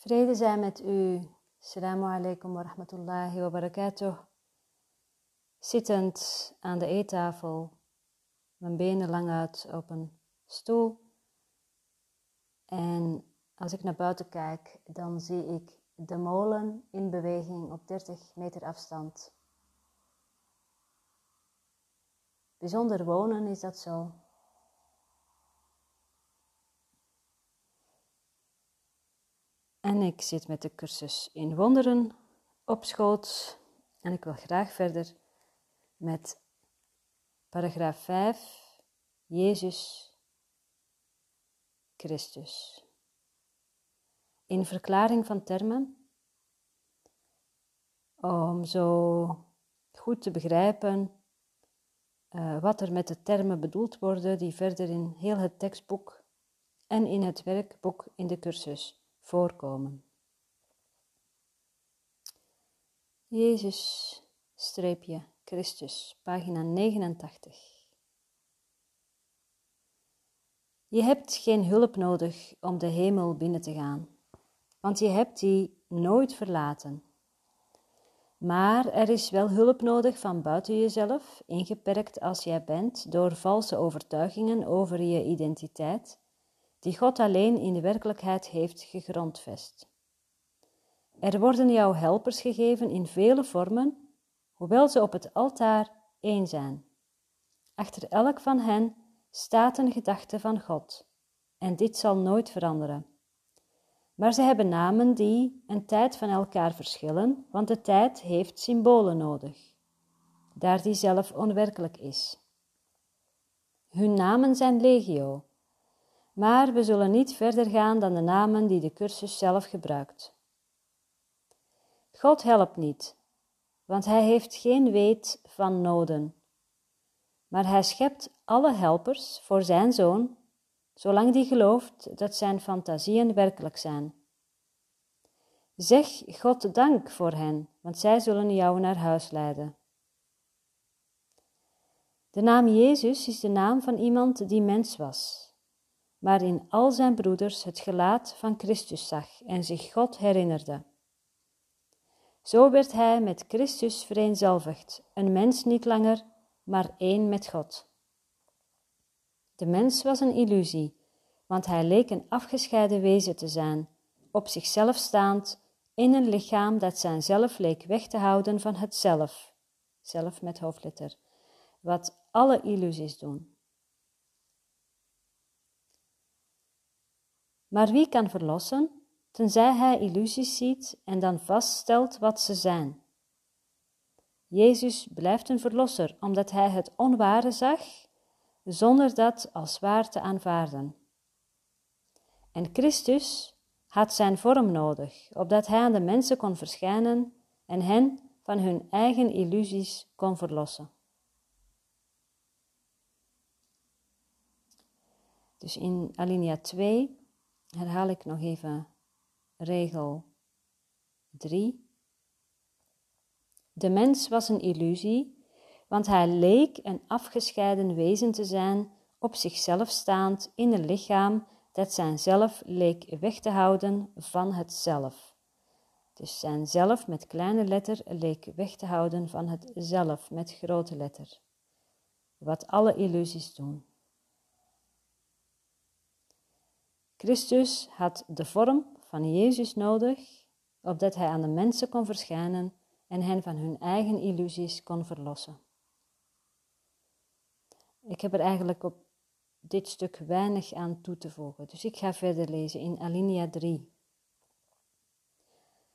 Vrede zij met u. Assalamu alaikum wa rahmatullahi wa barakatuh. Zittend aan de eettafel, mijn benen lang uit op een stoel. En als ik naar buiten kijk, dan zie ik de molen in beweging op 30 meter afstand. Bijzonder wonen is dat zo. En ik zit met de cursus in wonderen op schoot en ik wil graag verder met paragraaf 5, Jezus Christus. In verklaring van termen, om zo goed te begrijpen uh, wat er met de termen bedoeld worden die verder in heel het tekstboek en in het werkboek in de cursus voorkomen. Jezus, streepje, Christus, pagina 89. Je hebt geen hulp nodig om de hemel binnen te gaan, want je hebt die nooit verlaten. Maar er is wel hulp nodig van buiten jezelf, ingeperkt als jij bent door valse overtuigingen over je identiteit die God alleen in de werkelijkheid heeft gegrondvest. Er worden jou helpers gegeven in vele vormen, hoewel ze op het altaar één zijn. Achter elk van hen staat een gedachte van God, en dit zal nooit veranderen. Maar ze hebben namen die een tijd van elkaar verschillen, want de tijd heeft symbolen nodig, daar die zelf onwerkelijk is. Hun namen zijn legio, maar we zullen niet verder gaan dan de namen die de cursus zelf gebruikt. God helpt niet, want Hij heeft geen weet van noden. Maar Hij schept alle helpers voor Zijn Zoon, zolang die gelooft dat Zijn fantasieën werkelijk zijn. Zeg God dank voor hen, want zij zullen jou naar huis leiden. De naam Jezus is de naam van iemand die mens was maar in al zijn broeders het gelaat van Christus zag en zich God herinnerde. Zo werd hij met Christus vereenzelvigd, een mens niet langer, maar één met God. De mens was een illusie, want hij leek een afgescheiden wezen te zijn, op zichzelf staand, in een lichaam dat zijn zelf leek weg te houden van het zelf, zelf met hoofdletter, wat alle illusies doen. Maar wie kan verlossen, tenzij hij illusies ziet en dan vaststelt wat ze zijn? Jezus blijft een verlosser, omdat hij het onware zag, zonder dat als waar te aanvaarden. En Christus had zijn vorm nodig, opdat hij aan de mensen kon verschijnen en hen van hun eigen illusies kon verlossen. Dus in alinea 2 herhaal ik nog even regel 3. De mens was een illusie, want hij leek een afgescheiden wezen te zijn, op zichzelf staand in een lichaam dat zijn zelf leek weg te houden van het zelf. Dus zijn zelf met kleine letter leek weg te houden van het zelf met grote letter. Wat alle illusies doen. Christus had de vorm van Jezus nodig, opdat hij aan de mensen kon verschijnen en hen van hun eigen illusies kon verlossen. Ik heb er eigenlijk op dit stuk weinig aan toe te voegen, dus ik ga verder lezen in Alinea 3.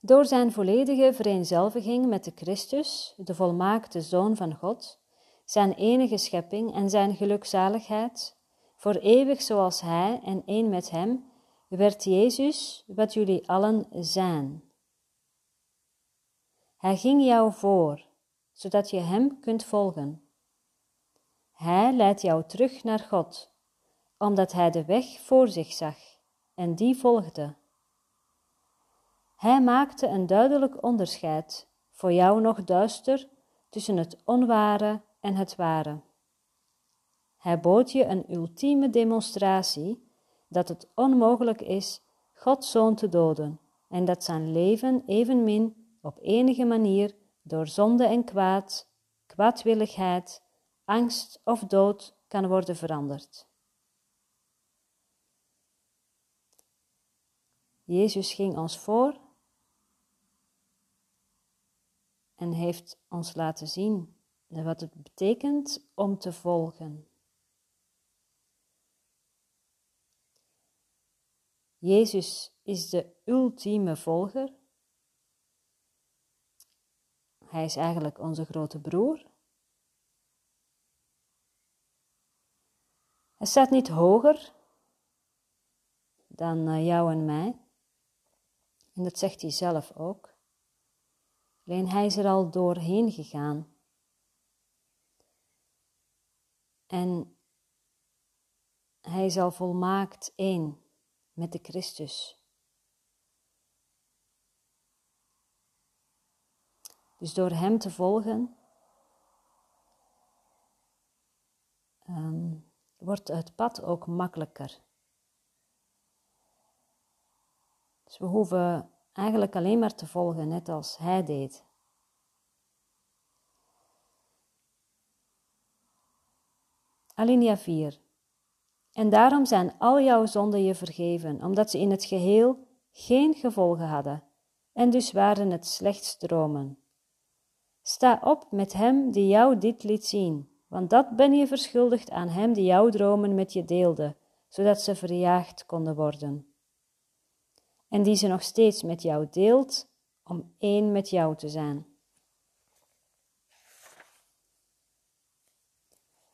Door zijn volledige vereenzelviging met de Christus, de volmaakte Zoon van God, zijn enige schepping en zijn gelukzaligheid, voor eeuwig zoals Hij en één met Hem, werd Jezus wat jullie allen zijn. Hij ging jou voor, zodat je Hem kunt volgen. Hij leidt jou terug naar God, omdat Hij de weg voor zich zag en die volgde. Hij maakte een duidelijk onderscheid, voor jou nog duister, tussen het onware en het ware. Hij bood je een ultieme demonstratie dat het onmogelijk is Gods zoon te doden, en dat zijn leven evenmin op enige manier door zonde en kwaad, kwaadwilligheid, angst of dood kan worden veranderd. Jezus ging ons voor en heeft ons laten zien wat het betekent om te volgen. Jezus is de ultieme volger. Hij is eigenlijk onze grote broer. Hij staat niet hoger dan eh, jou en mij. En dat zegt hij zelf ook. Alleen hij is er al doorheen gegaan. En hij is al volmaakt één met de Christus. Dus door Hem te volgen, um, wordt het pad ook makkelijker. Dus we hoeven eigenlijk alleen maar te volgen, net als Hij deed. Alinea 4. En daarom zijn al jouw zonden je vergeven, omdat ze in het geheel geen gevolgen hadden, en dus waren het slechts dromen. Sta op met hem die jou dit liet zien, want dat ben je verschuldigd aan hem die jouw dromen met je deelde, zodat ze verjaagd konden worden. En die ze nog steeds met jou deelt, om één met jou te zijn.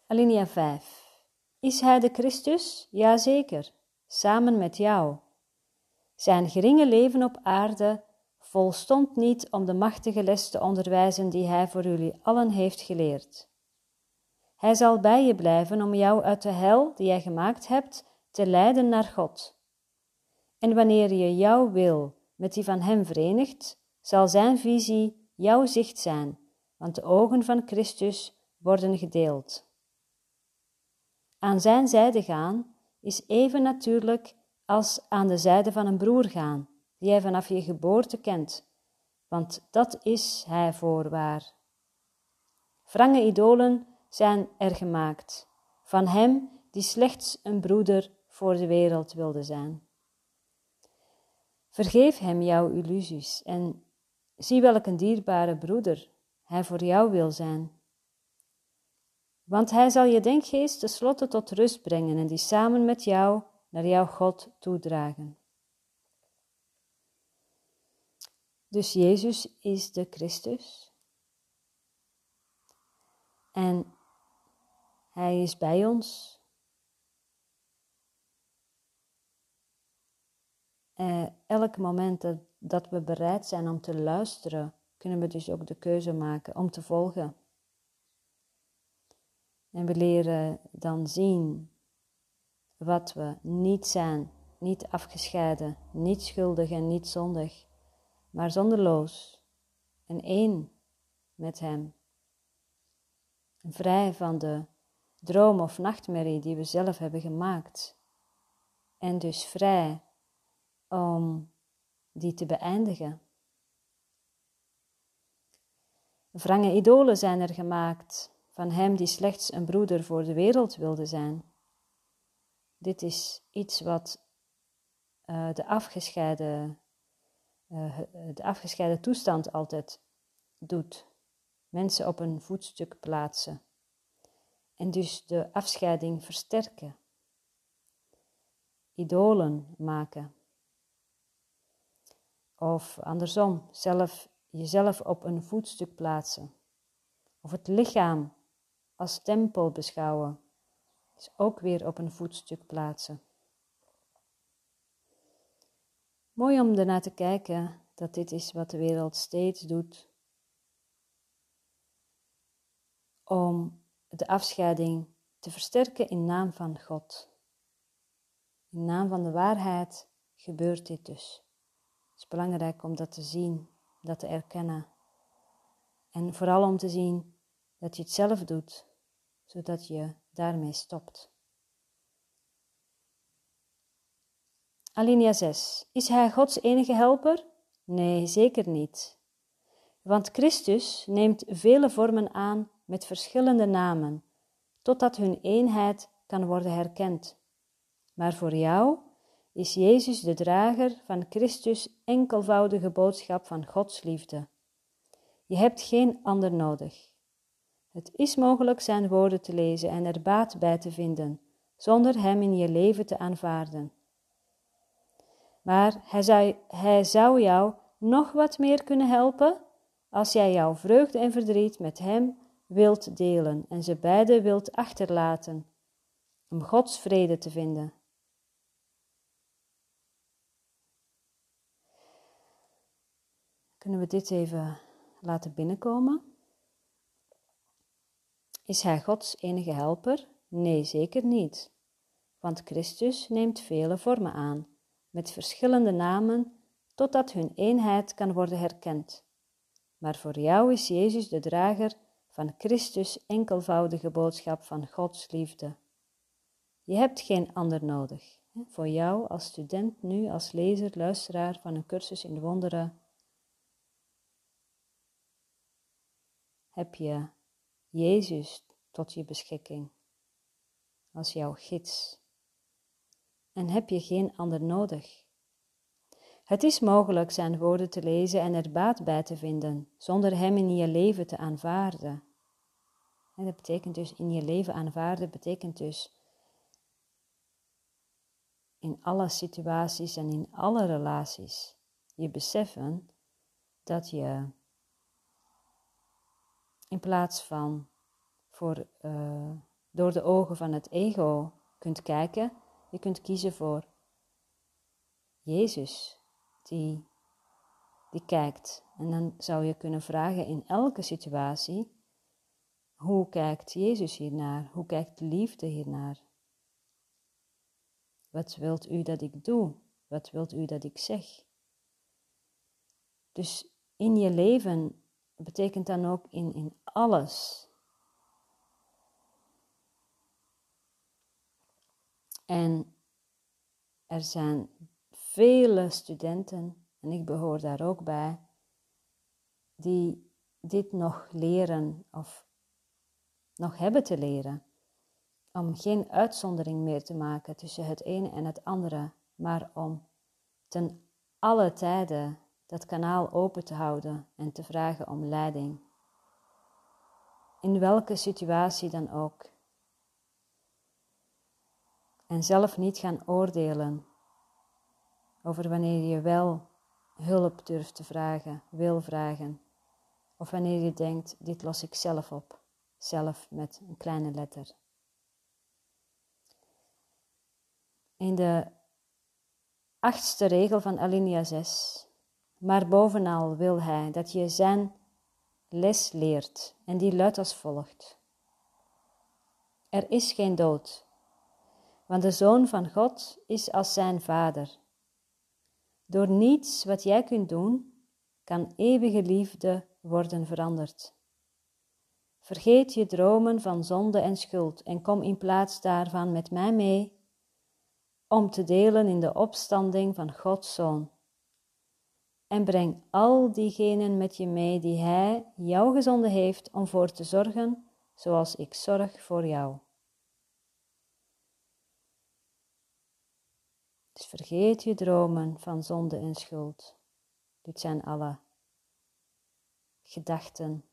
Alinea 5 is hij de Christus? Jazeker, samen met jou. Zijn geringe leven op aarde volstond niet om de machtige les te onderwijzen die hij voor jullie allen heeft geleerd. Hij zal bij je blijven om jou uit de hel die jij gemaakt hebt te leiden naar God. En wanneer je jouw wil met die van Hem verenigt, zal Zijn visie jouw zicht zijn, want de ogen van Christus worden gedeeld. Aan zijn zijde gaan is even natuurlijk als aan de zijde van een broer gaan, die hij vanaf je geboorte kent, want dat is hij voorwaar. Wrange idolen zijn er gemaakt, van hem die slechts een broeder voor de wereld wilde zijn. Vergeef hem jouw illusies en zie welk een dierbare broeder hij voor jou wil zijn want hij zal je denkgeest tenslotte tot rust brengen en die samen met jou naar jouw God toedragen. Dus Jezus is de Christus. En Hij is bij ons. Uh, elk moment dat we bereid zijn om te luisteren, kunnen we dus ook de keuze maken om te volgen. En we leren dan zien wat we niet zijn, niet afgescheiden, niet schuldig en niet zondig, maar zonderloos en één met Hem. Vrij van de droom of nachtmerrie die we zelf hebben gemaakt. En dus vrij om die te beëindigen. Wrange idolen zijn er gemaakt van hem die slechts een broeder voor de wereld wilde zijn. Dit is iets wat uh, de, afgescheiden, uh, de afgescheiden toestand altijd doet. Mensen op een voetstuk plaatsen. En dus de afscheiding versterken. Idolen maken. Of andersom, zelf, jezelf op een voetstuk plaatsen. Of het lichaam als tempel beschouwen, is ook weer op een voetstuk plaatsen. Mooi om ernaar te kijken dat dit is wat de wereld steeds doet. Om de afscheiding te versterken in naam van God. In naam van de waarheid gebeurt dit dus. Het is belangrijk om dat te zien, dat te erkennen. En vooral om te zien dat je het zelf doet zodat je daarmee stopt. Alinea 6. Is hij Gods enige helper? Nee, zeker niet. Want Christus neemt vele vormen aan met verschillende namen, totdat hun eenheid kan worden herkend. Maar voor jou is Jezus de drager van Christus enkelvoudige boodschap van Gods liefde. Je hebt geen ander nodig. Het is mogelijk zijn woorden te lezen en er baat bij te vinden, zonder hem in je leven te aanvaarden. Maar hij zou, jou nog wat meer kunnen helpen als jij jouw vreugde en verdriet met hem wilt delen en ze beide wilt achterlaten, om Gods vrede te vinden. Kunnen we dit even laten binnenkomen? Is hij Gods enige helper? Nee, zeker niet. Want Christus neemt vele vormen aan, met verschillende namen, totdat hun eenheid kan worden herkend. Maar voor jou is Jezus de drager van Christus enkelvoudige boodschap van Gods liefde. Je hebt geen ander nodig. Voor jou als student nu, als lezer, luisteraar van een cursus in wonderen, heb je Jezus tot je beschikking als jouw gids en heb je geen ander nodig. Het is mogelijk zijn woorden te lezen en er baat bij te vinden, zonder hem in je leven te aanvaarden. En dat betekent dus in je leven aanvaarden, betekent dus in alle situaties en in alle relaties je beseffen dat je in plaats van voor, uh, door de ogen van het ego kunt kijken, je kunt kiezen voor Jezus, die, die kijkt. En dan zou je kunnen vragen in elke situatie, hoe kijkt Jezus hiernaar? Hoe kijkt liefde hiernaar? Wat wilt u dat ik doe? Wat wilt u dat ik zeg? Dus in je leven betekent dan ook in, in alles. En er zijn vele studenten, en ik behoor daar ook bij, die dit nog leren of nog hebben te leren. Om geen uitzondering meer te maken tussen het ene en het andere, maar om ten alle tijden dat kanaal open te houden en te vragen om leiding. In welke situatie dan ook. En zelf niet gaan oordelen over wanneer je wel hulp durft te vragen, wil vragen. Of wanneer je denkt, dit los ik zelf op, zelf met een kleine letter. In de achtste regel van Alinea 6 maar bovenal wil Hij dat je Zijn les leert en die luidt als volgt. Er is geen dood, want de Zoon van God is als Zijn Vader. Door niets wat jij kunt doen, kan eeuwige liefde worden veranderd. Vergeet je dromen van zonde en schuld en kom in plaats daarvan met mij mee om te delen in de opstanding van Gods Zoon en breng al diegenen met je mee die Hij jou gezonden heeft om voor te zorgen, zoals ik zorg voor jou. Dus vergeet je dromen van zonde en schuld. Dit zijn alle gedachten,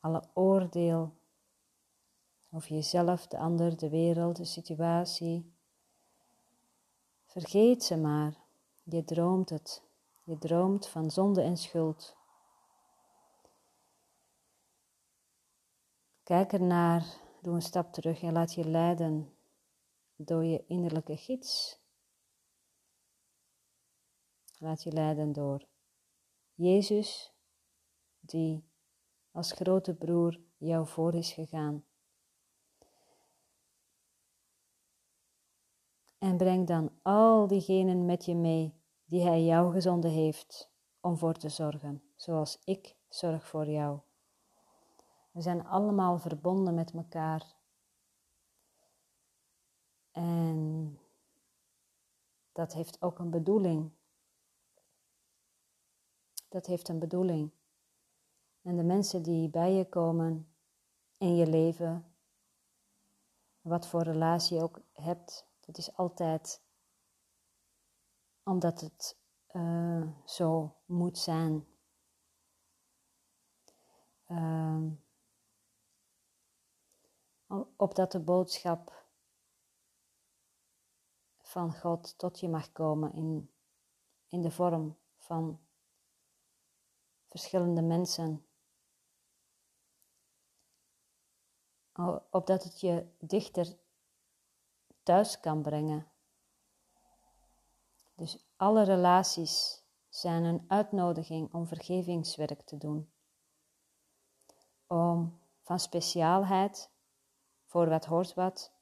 alle oordeel over jezelf, de ander, de wereld, de situatie. Vergeet ze maar, je droomt het. Je droomt van zonde en schuld. Kijk ernaar, doe een stap terug en laat je leiden door je innerlijke gids. Laat je leiden door Jezus, die als grote broer jou voor is gegaan. En breng dan al diegenen met je mee die Hij jou gezonden heeft om voor te zorgen, zoals ik zorg voor jou. We zijn allemaal verbonden met elkaar. En dat heeft ook een bedoeling. Dat heeft een bedoeling. En de mensen die bij je komen in je leven, wat voor relatie je ook hebt, dat is altijd omdat het uh, zo moet zijn. Uh, opdat de boodschap van God tot je mag komen in, in de vorm van verschillende mensen. Opdat het je dichter thuis kan brengen. Dus alle relaties zijn een uitnodiging om vergevingswerk te doen. Om van speciaalheid, voor wat hoort wat,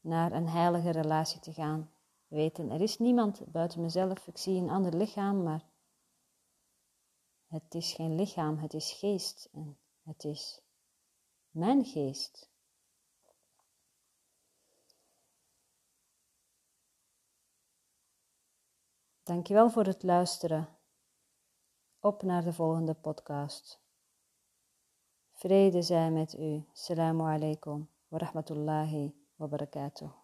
naar een heilige relatie te gaan. Weten, er is niemand buiten mezelf, ik zie een ander lichaam, maar het is geen lichaam, het is geest en het is mijn geest. Dankjewel voor het luisteren. Op naar de volgende podcast. Vrede zij met u. Assalamu alaikum wa rahmatullahi wa barakatuh.